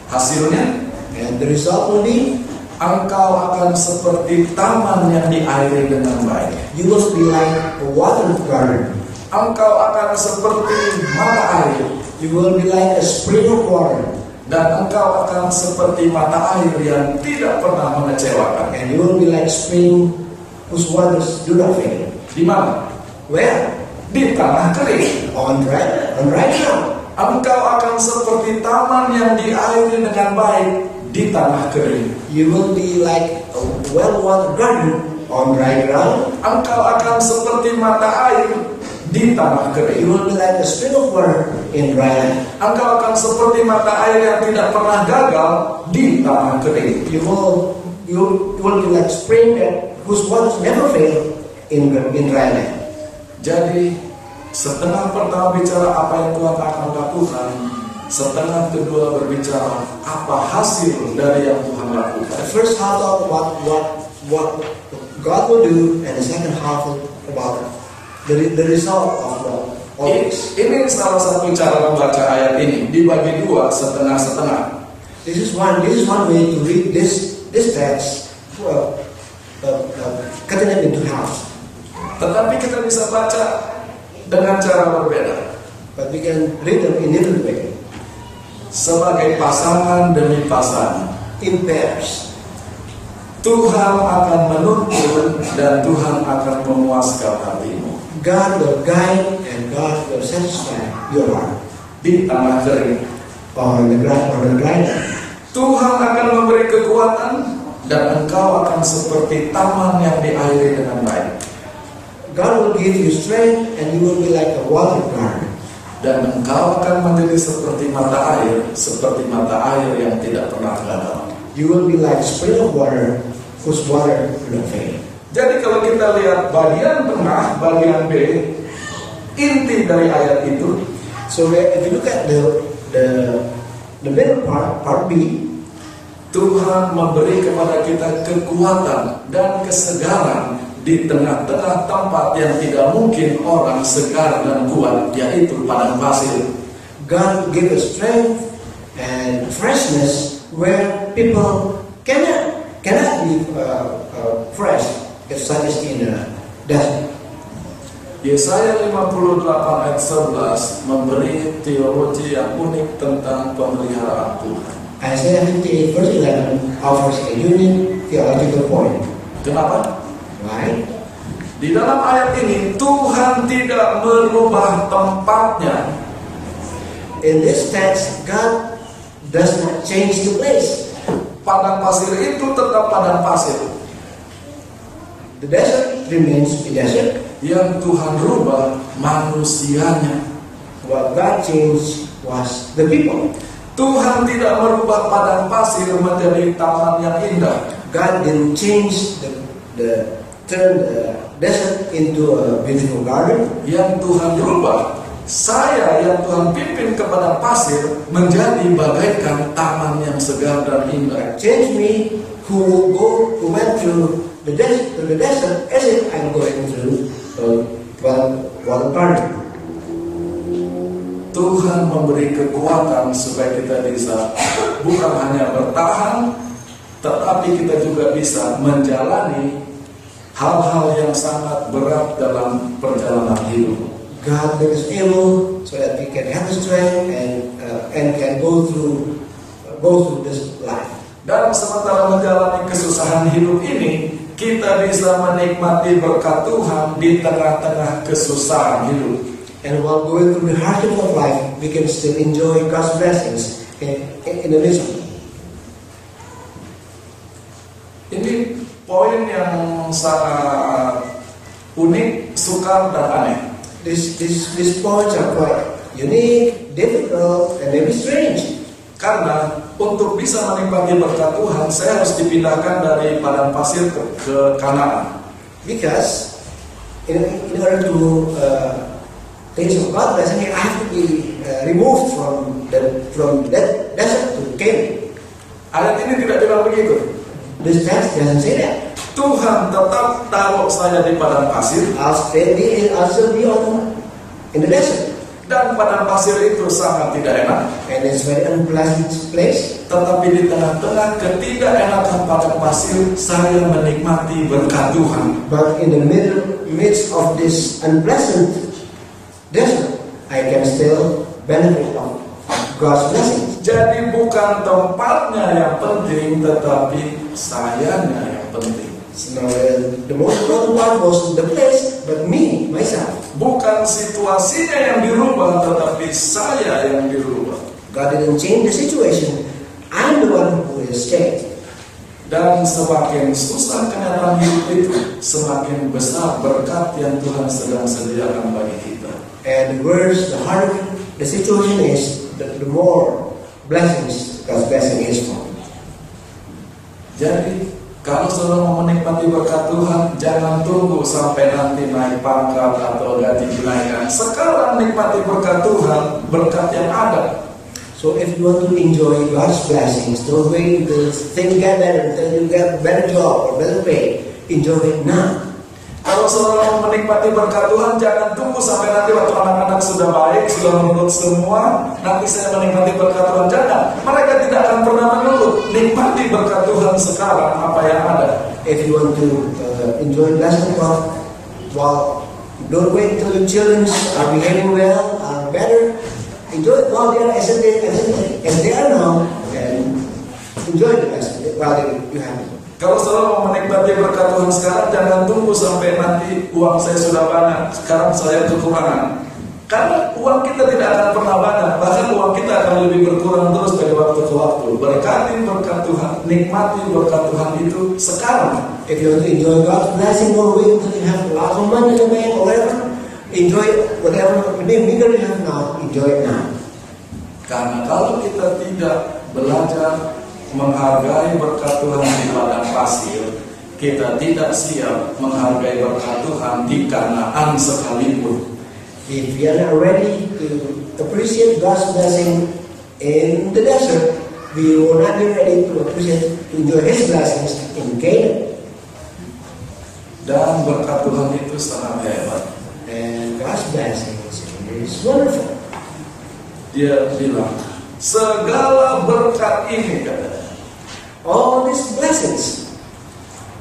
S1: Hasilnya,
S2: And the result will be
S1: engkau akan seperti taman yang diairi dengan baik.
S2: you will be like a water garden.
S1: Engkau akan seperti mata air
S2: You will be like a spring of water,
S1: dan engkau akan seperti mata air yang tidak pernah mengecewakan.
S2: and you will be like spring whose waters do not fail.
S1: Di mana?
S2: Where?
S1: Di tanah kering.
S2: On dry on dry ground.
S1: Engkau akan seperti taman yang diairi dengan baik di tanah kering.
S2: You will be like a well-watered garden on dry ground.
S1: Engkau akan seperti mata air di tanah
S2: You
S1: kering.
S2: will be like a spring of water in dry land.
S1: Engkau akan seperti mata air yang tidak pernah gagal di tanah kering.
S2: You will you, you will be like spring that whose waters never fail in in dry land.
S1: Jadi setengah pertama bicara apa yang Tuhan akan lakukan, setengah kedua berbicara apa hasil dari yang Tuhan lakukan.
S2: The first half talk about what what God will do, and the second half about the, the result of all
S1: Ini, ini salah satu cara membaca ayat ini dibagi dua setengah-setengah.
S2: This is one. This is one way to read this this text. Well, uh, uh, cutting it into half.
S1: Tetapi kita bisa baca dengan cara berbeda.
S2: But we can read them in different way,
S1: Sebagai pasangan demi pasangan.
S2: in pairs.
S1: Tuhan akan menuntun dan Tuhan akan memuaskan hatimu.
S2: God will guide and God will satisfy your heart
S1: Di tanah kering.
S2: on the ground on the land.
S1: Tuhan akan memberi kekuatan dan engkau akan seperti taman yang diairi dengan baik.
S2: God will give you strength and you will be like a water garden.
S1: Dan engkau akan menjadi seperti mata air, seperti mata air yang tidak pernah gagal.
S2: You will be like a spring of water whose water will not fail.
S1: Jadi kalau kita lihat bagian tengah, bagian B, inti dari ayat itu,
S2: So if you look at the the the middle part, part B,
S1: Tuhan memberi kepada kita kekuatan dan kesegaran di tengah-tengah tempat yang tidak mungkin orang segar dan kuat, yaitu padang pasir.
S2: God give us strength and freshness where people cannot cannot be uh, uh, fresh, if such as in a desert.
S1: Yesaya 58 ayat 11 memberi teologi yang unik tentang pemeliharaan Tuhan.
S2: Isaiah 58 verse 11 offers a unique theological point.
S1: Kenapa?
S2: Why?
S1: Di dalam ayat ini Tuhan tidak merubah tempatnya.
S2: In this text, God does not change the place.
S1: Padang pasir itu tetap padang pasir.
S2: The desert remains a desert.
S1: Yang Tuhan rubah manusianya.
S2: What God changed was the people.
S1: Tuhan tidak merubah padang pasir menjadi taman yang indah.
S2: God didn't change the, the turn the desert into a beautiful garden.
S1: Yang Tuhan rubah saya yang Tuhan pimpin kepada pasir menjadi bagaikan taman yang segar dan indah.
S2: Change me who go who went to the desert to the desert as if I'm going through a well water garden.
S1: Tuhan memberi kekuatan supaya kita bisa bukan hanya bertahan, tetapi kita juga bisa menjalani hal-hal yang sangat berat dalam perjalanan hidup.
S2: God made us able so that we can have the strength and uh, and can go through uh, go through this life.
S1: Dan sementara menjalani kesusahan hidup ini, kita bisa menikmati berkat Tuhan di tengah-tengah kesusahan hidup.
S2: And while going through the hardship of life, we can still enjoy God's blessings in, in, in the midst. of it.
S1: Ini poin yang sangat unik, sukar, dan aneh.
S2: This, this, these points are quite unique, difficult, and maybe strange.
S1: Karena untuk bisa menikmati berkat Tuhan, saya harus dipindahkan dari padang pasir ke, ke Kanaan.
S2: Because in, in order to uh, things of God blessing, I have to be uh, removed from the from that desert to Canaan.
S1: Ayat ini tidak bilang begitu.
S2: This text doesn't say that.
S1: Tuhan tetap taruh saya di padang pasir
S2: I'll stay be, I'll still be on in the desert,
S1: dan padang pasir itu sangat tidak enak.
S2: and it's very unpleasant place.
S1: Tetapi di tengah-tengah ketidakenakan padang pasir, saya menikmati berkat Tuhan.
S2: But in the middle midst of this unpleasant desert, I can still benefit of God's blessings.
S1: Jadi bukan tempatnya yang penting, tetapi sayanya yang penting.
S2: So now, uh, the most important part was the place, but me, myself.
S1: Bukan situasinya yang dirubah, tetapi saya yang dirubah.
S2: God didn't change the situation. I'm the one who is changed.
S1: Dan semakin susah kenyataan hidup itu, semakin besar berkat yang Tuhan sedang sediakan bagi kita.
S2: And the worse, the harder the situation is, the, the more blessings God's blessing is for.
S1: Jadi, kalau saudara mau menikmati berkat Tuhan, jangan tunggu sampai nanti naik pangkat atau gaji dinaikkan. Sekarang nikmati berkat Tuhan, berkat yang ada.
S2: So if you want to enjoy God's blessings, don't wait until things get better, until you get better job or better pay. Enjoy it now.
S1: Kalau saudara mau menikmati berkat Tuhan, jangan tunggu sampai nanti waktu anak-anak sudah baik, sudah menurut semua, nanti saya menikmati berkat Tuhan. Jangan, mereka tidak akan pernah menurut. Nikmati berkat Tuhan sekarang, apa yang ada.
S2: If you want to uh, enjoy blessing God, well, don't wait until your children are behaving well, are better. Enjoy it while they are as they, as they, are now, and enjoy the blessing while you have it.
S1: Kalau saudara mau menikmati berkat Tuhan sekarang, jangan tunggo sampai nanti uang saya sudah banyak, sekarang saya kekurangan. Karena uang kita tidak akan pernah banyak, bahkan uang kita akan lebih berkurang terus dari waktu ke waktu. Berkati berkat Tuhan, nikmati berkat Tuhan itu sekarang.
S2: If you want to enjoy God's blessing, don't wait until you have lots of money in the bank or whatever. Enjoy whatever bigger you have now. Enjoy it now.
S1: Karena kalau kita tidak belajar menghargai berkat Tuhan di padang pasir, kita tidak siap menghargai berkat Tuhan di Kanaan sekalipun.
S2: If we are not ready to appreciate God's blessing in the desert, we will not be ready to appreciate, to enjoy His blessings in Canaan.
S1: Dan berkat Tuhan itu sangat hebat.
S2: And God's blessings is wonderful.
S1: Dia bilang, segala berkat ini katanya,
S2: All these blessings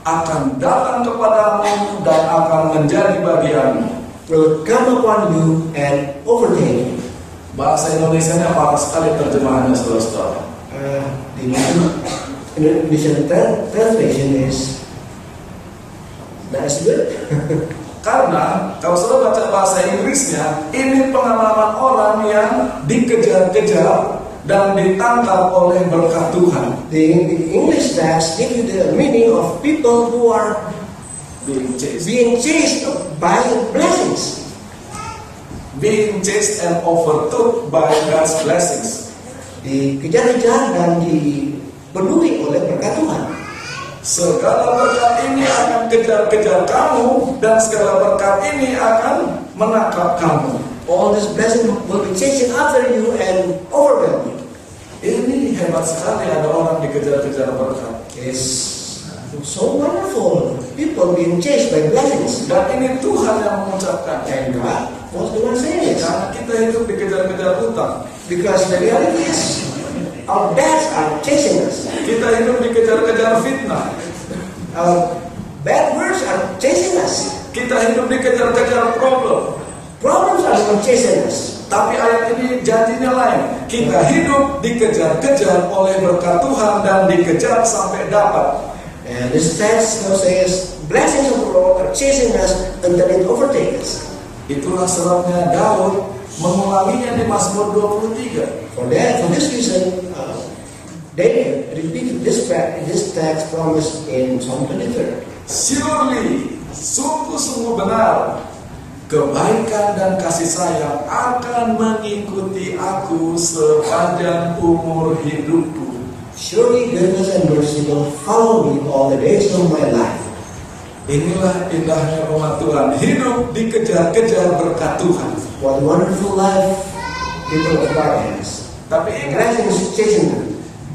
S1: akan datang kepadamu dan akan menjadi bagianmu.
S2: will come upon you and overtake you.
S1: Bahasa Indonesia-nya parah sekali terjemahannya saudara-saudara.
S2: Uh, the Indonesian tra- translation is that's good.
S1: Karena kalau saudara baca bahasa Inggrisnya, ini pengalaman orang yang dikejar-kejar dan ditangkap oleh berkat Tuhan.
S2: the, the English text give you the meaning of people who are
S1: Being chased,
S2: being chased by blessings.
S1: being chased and overtook by God's blessings.
S2: Dikejar-kejar dan dipenuhi oleh berkat Tuhan.
S1: Segala berkat ini akan kejar-kejar kamu dan segala berkat ini akan menangkap kamu.
S2: All this blessing will be chasing after you and overwhelm you.
S1: Ini hebat sekali ada orang dikejar-kejar berkat.
S2: It's so wonderful. People being chased by blessings.
S1: Dan ini Tuhan yang mengucapkan.
S2: And God was the one saying it.
S1: Karena kita hidup dikejar-kejar utang.
S2: Because the reality is, our debts are chasing us.
S1: Kita hidup dikejar-kejar fitnah.
S2: Our bad words are chasing us.
S1: Kita hidup dikejar-kejar problem.
S2: Problems are us.
S1: Tapi ayat ini janjinya lain. Kita hidup dikejar-kejar oleh berkat Tuhan dan dikejar sampai dapat.
S2: And this text now says, blessings of the Lord are chasing us until it overtakes us.
S1: Itulah sebabnya Daud mengulanginya di Mazmur 23.
S2: For that, for this reason, uh, David repeated this, pra- this text promised in Psalm 23.
S1: Surely, sungguh-sungguh benar, kebaikan dan kasih sayang akan mengikuti aku sepanjang umur hidupku.
S2: Surely goodness and mercy will follow me all the days of my life.
S1: Inilah indahnya umat Tuhan, hidup dikejar-kejar berkat Tuhan.
S2: What a wonderful life people of God has.
S1: Tapi ingat,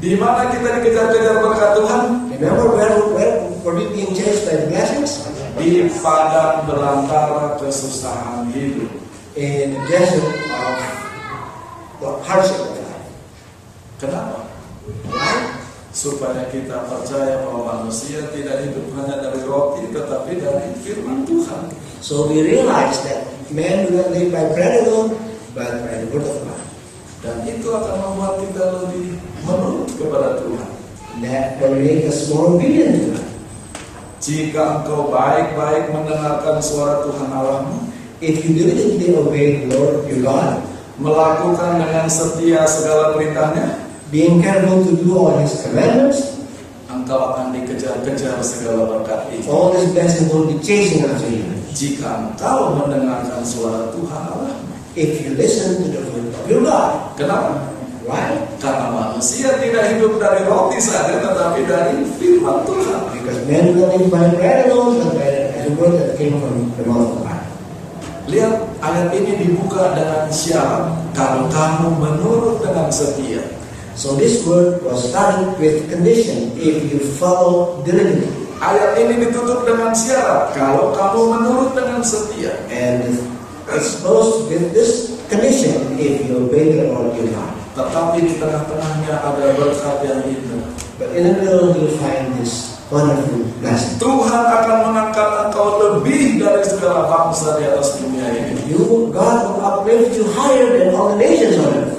S1: di mana kita dikejar-kejar berkat Tuhan?
S2: Remember where, where were we being chased by the blessings?
S1: Di padang belantara kesusahan hidup.
S2: In the desert of the hardship of life.
S1: Kenapa? Supaya kita percaya bahwa manusia tidak hidup hanya dari roti tetapi dari firman Tuhan.
S2: So we realize that man not live by bread alone, but by the word of God.
S1: Dan itu akan membuat kita lebih menurut kepada Tuhan.
S2: That will make us more obedient to God.
S1: Jika engkau baik-baik mendengarkan suara Tuhan Allahmu,
S2: If you diligently obey the Lord your God,
S1: melakukan dengan setia segala perintahnya,
S2: being careful to do all His commandments,
S1: engkau akan dikejar-kejar segala berkat itu.
S2: all His blessings will be chasing after you.
S1: Jika engkau mendengarkan suara Tuhan Allahmu.
S2: If you listen to the word of your God.
S1: Kenapa?
S2: Why?
S1: Karena manusia tidak hidup dari roti saja, tetapi dari firman Tuhan.
S2: Because man do not live by bread alone, but by the word that came from the mouth of God.
S1: Lihat ayat ini dibuka dengan syarat kalau kamu menurut dengan setia.
S2: So this word was started with condition if you follow diligently.
S1: Ayat ini ditutup dengan syarat kalau kamu menurut dengan setia.
S2: And it's closed with this condition if you obey the Lord your God.
S1: Tetapi di tengah-tengahnya ada berkat yang indah.
S2: But in the middle you'll find this wonderful blessing.
S1: Tuhan akan mengangkat engkau lebih dari segala bangsa di atas dunia ini.
S2: You, God will uplift you higher than all the nations on earth.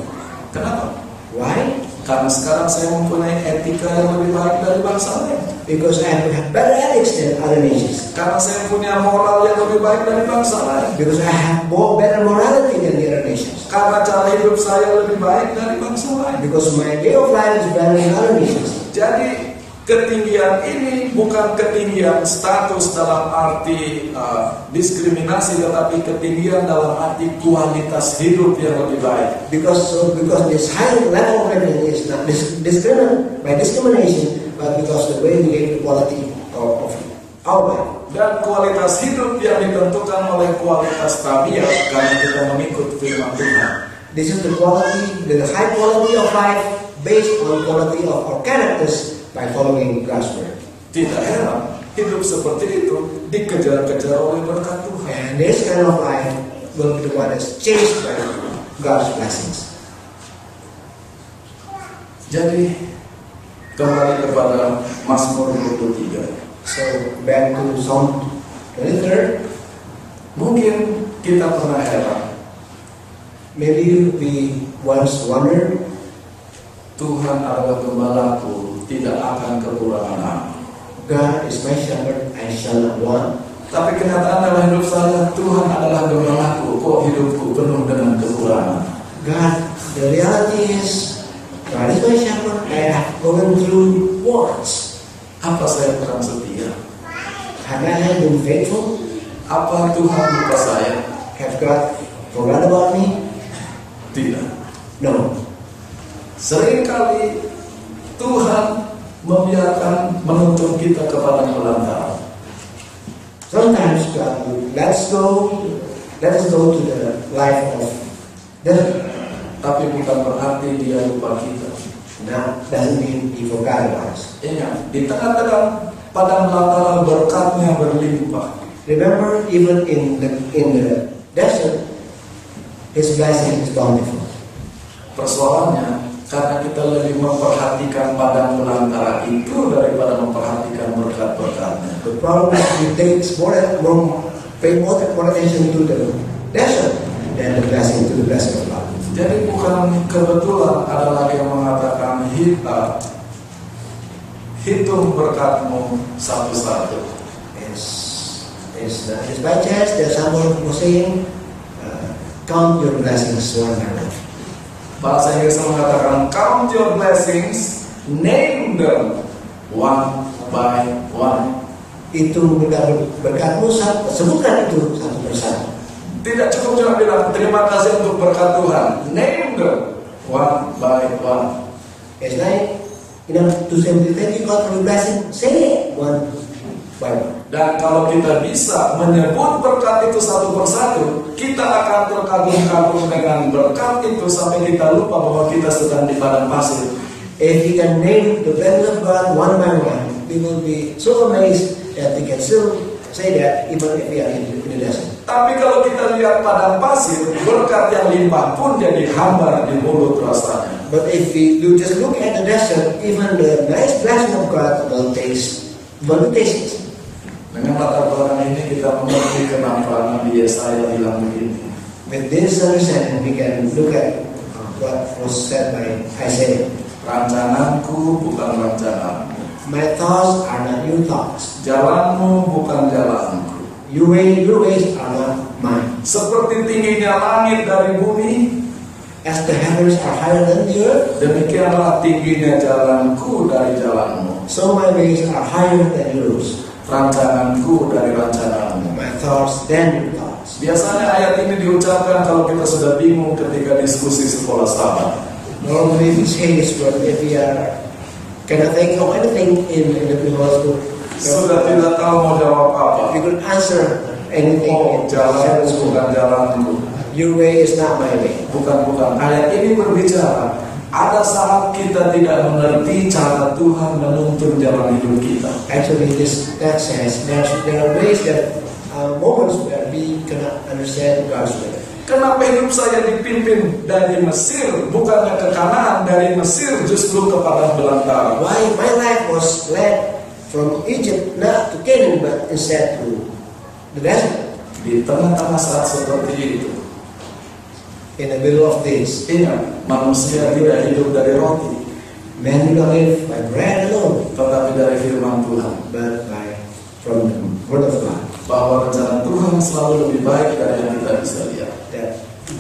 S1: Kenapa?
S2: Why?
S1: Karena sekarang saya mempunyai etika yang lebih baik dari bangsa lain.
S2: Because I have better ethics than other nations.
S1: Karena saya punya moral yang lebih baik dari bangsa lain.
S2: Because I have more better morality than the
S1: Karena cara hidup saya lebih baik dari bangsa lain.
S2: Because my way of life is better than other nations.
S1: Jadi ketinggian ini bukan ketinggian status dalam arti uh, diskriminasi, tetapi ketinggian dalam arti kualitas hidup yang lebih baik.
S2: Because so because this high level of living is not dis- by discrimination, but because the way we live the quality of, of our life.
S1: Dan kualitas hidup yang ditentukan oleh kualitas tabiat karena kita mengikut firman Tuhan.
S2: This is the quality, the high quality of life based on quality of our characters by following God's word.
S1: Tidak heran hidup seperti itu dikejar-kejar oleh berkat Tuhan.
S2: And this kind of life will be the one that's changed by God's blessings.
S1: Jadi kembali kepada Mazmur 23.
S2: So back to Psalm 23.
S1: Mungkin kita pernah heran,
S2: Maybe we once wondered,
S1: Tuhan adalah gembalaku, tidak akan kekurangan.
S2: God is my shepherd, I shall not want.
S1: Tapi kenyataan dalam hidup saya, Tuhan adalah gembalaku, kok hidupku penuh dengan kekurangan.
S2: God, the reality is, God is my shepherd, I have gone through wars.
S1: Apa saya kurang setia?
S2: Have I been faithful?
S1: Apa Tuhan lupa saya?
S2: Have God forgot about me?
S1: Tidak.
S2: No.
S1: Seringkali Tuhan membiarkan menuntun kita kepada belantara.
S2: Sometimes God will let us go, let us go to the life of death.
S1: Tapi bukan berarti dia lupa kita.
S2: Forgot about us.
S1: Ingat, di tengah-tengah padang belantara berkatnya berlimpah.
S2: Remember, even in the in the desert, His blessing is bountiful.
S1: Persoalannya, karena kita lebih memperhatikan padang belantara itu daripada memperhatikan berkat-berkatnya.
S2: The problem is we take more, more pay more, more attention to the desert than the blessing to the blessing of God.
S1: Jadi bukan kebetulan ada lagi yang mengatakan hita hitung berkatmu satu-satu.
S2: It's, it's, uh, it's by chance that someone was saying, uh, count your blessings one by one.
S1: Bahasa Inggris mengatakan count your blessings, name them one by one.
S2: Itu berkat berkatmu satu- sebutkan itu satu persatu.
S1: Tidak cukup cuma bilang terima kasih untuk berkat Tuhan, name them one by one.
S2: It's like, you know, to simply thank you God for blessing, say one by one.
S1: Dan kalau kita bisa menyebut berkat itu satu persatu, kita akan terkagum-kagum dengan berkat itu sampai kita lupa bahwa kita sedang di padang pasir.
S2: If we can name the blessings of God one by one, we will be so amazed that we can still say that even if we are in, in the desert.
S1: Tapi kalau kita lihat padang pasir, berkat yang limpah pun jadi hambar di mulut rasanya.
S2: But if we do just look at the desert, even the nice blessing of God will taste, will be tasteless.
S1: Dengan latar belakang ini kita mengerti kenapa Nabi Yesaya bilang begini.
S2: With this understanding, we can look at what was said by Isaiah.
S1: Rancanganku bukan rancanganmu,
S2: My thoughts are not your thoughts.
S1: jalanmu bukan jalanku.
S2: Your, way, your ways are not mine.
S1: Seperti tingginya langit dari bumi,
S2: As the heavens are higher than the earth,
S1: demikianlah tingginya jalanku dari jalanmu.
S2: so my ways are higher than yours.
S1: Rancanganku dari rancanganmu.
S2: My thoughts than your thoughts.
S1: Biasanya ayat ini diucapkan kalau kita sudah bingung ketika diskusi sekolah sahabat.
S2: Normally we say this word if we are cannot think of anything in, in the school.
S1: Sudah tidak tahu mau jawab apa.
S2: We could answer anything
S1: Oh,
S2: Sabbath
S1: bukan jalanku.
S2: Your way is not my way.
S1: Bukan, bukan. Ayat ini berbicara. Ada saat kita tidak mengerti cara Tuhan menuntun jalan hidup kita.
S2: Actually, this that says there are ways that uh, moments where we cannot understand God's way.
S1: Kenapa hidup saya dipimpin dari Mesir, bukannya ke Kanaan, dari Mesir justru ke padang belantara?
S2: Why my life was led from Egypt not to Canaan but instead to the desert
S1: Di tengah-tengah saat seperti itu,
S2: in the middle of this.
S1: ingat, manusia tidak hidup dari roti,
S2: Men do not live by bread alone,
S1: tetapi dari firman Tuhan.
S2: but by from the word of God.
S1: Bahwa rencana Tuhan selalu lebih baik dari yang kita bisa lihat.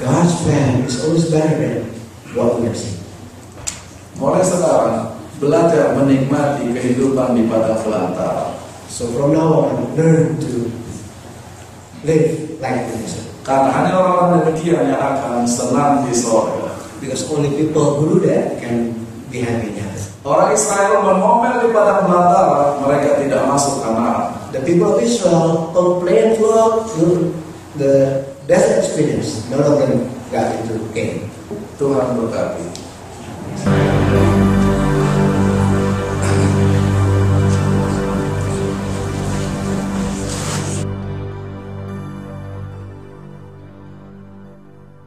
S2: God's plan is always better than what we are seeing.
S1: Mulai sekarang, belajar menikmati kehidupan di padang belantara.
S2: So from now on, learn to live like this.
S1: Karena hanya orang-orang demikian yang akan senang di sorga.
S2: Because only people who do that can be happy.
S1: Orang Israel mengomel di padang belantara, mereka tidak masuk Kanaan.
S2: The people of Israel complained throughout the- the desert experience. None of them got into Canaan.
S1: Tuhan berkati.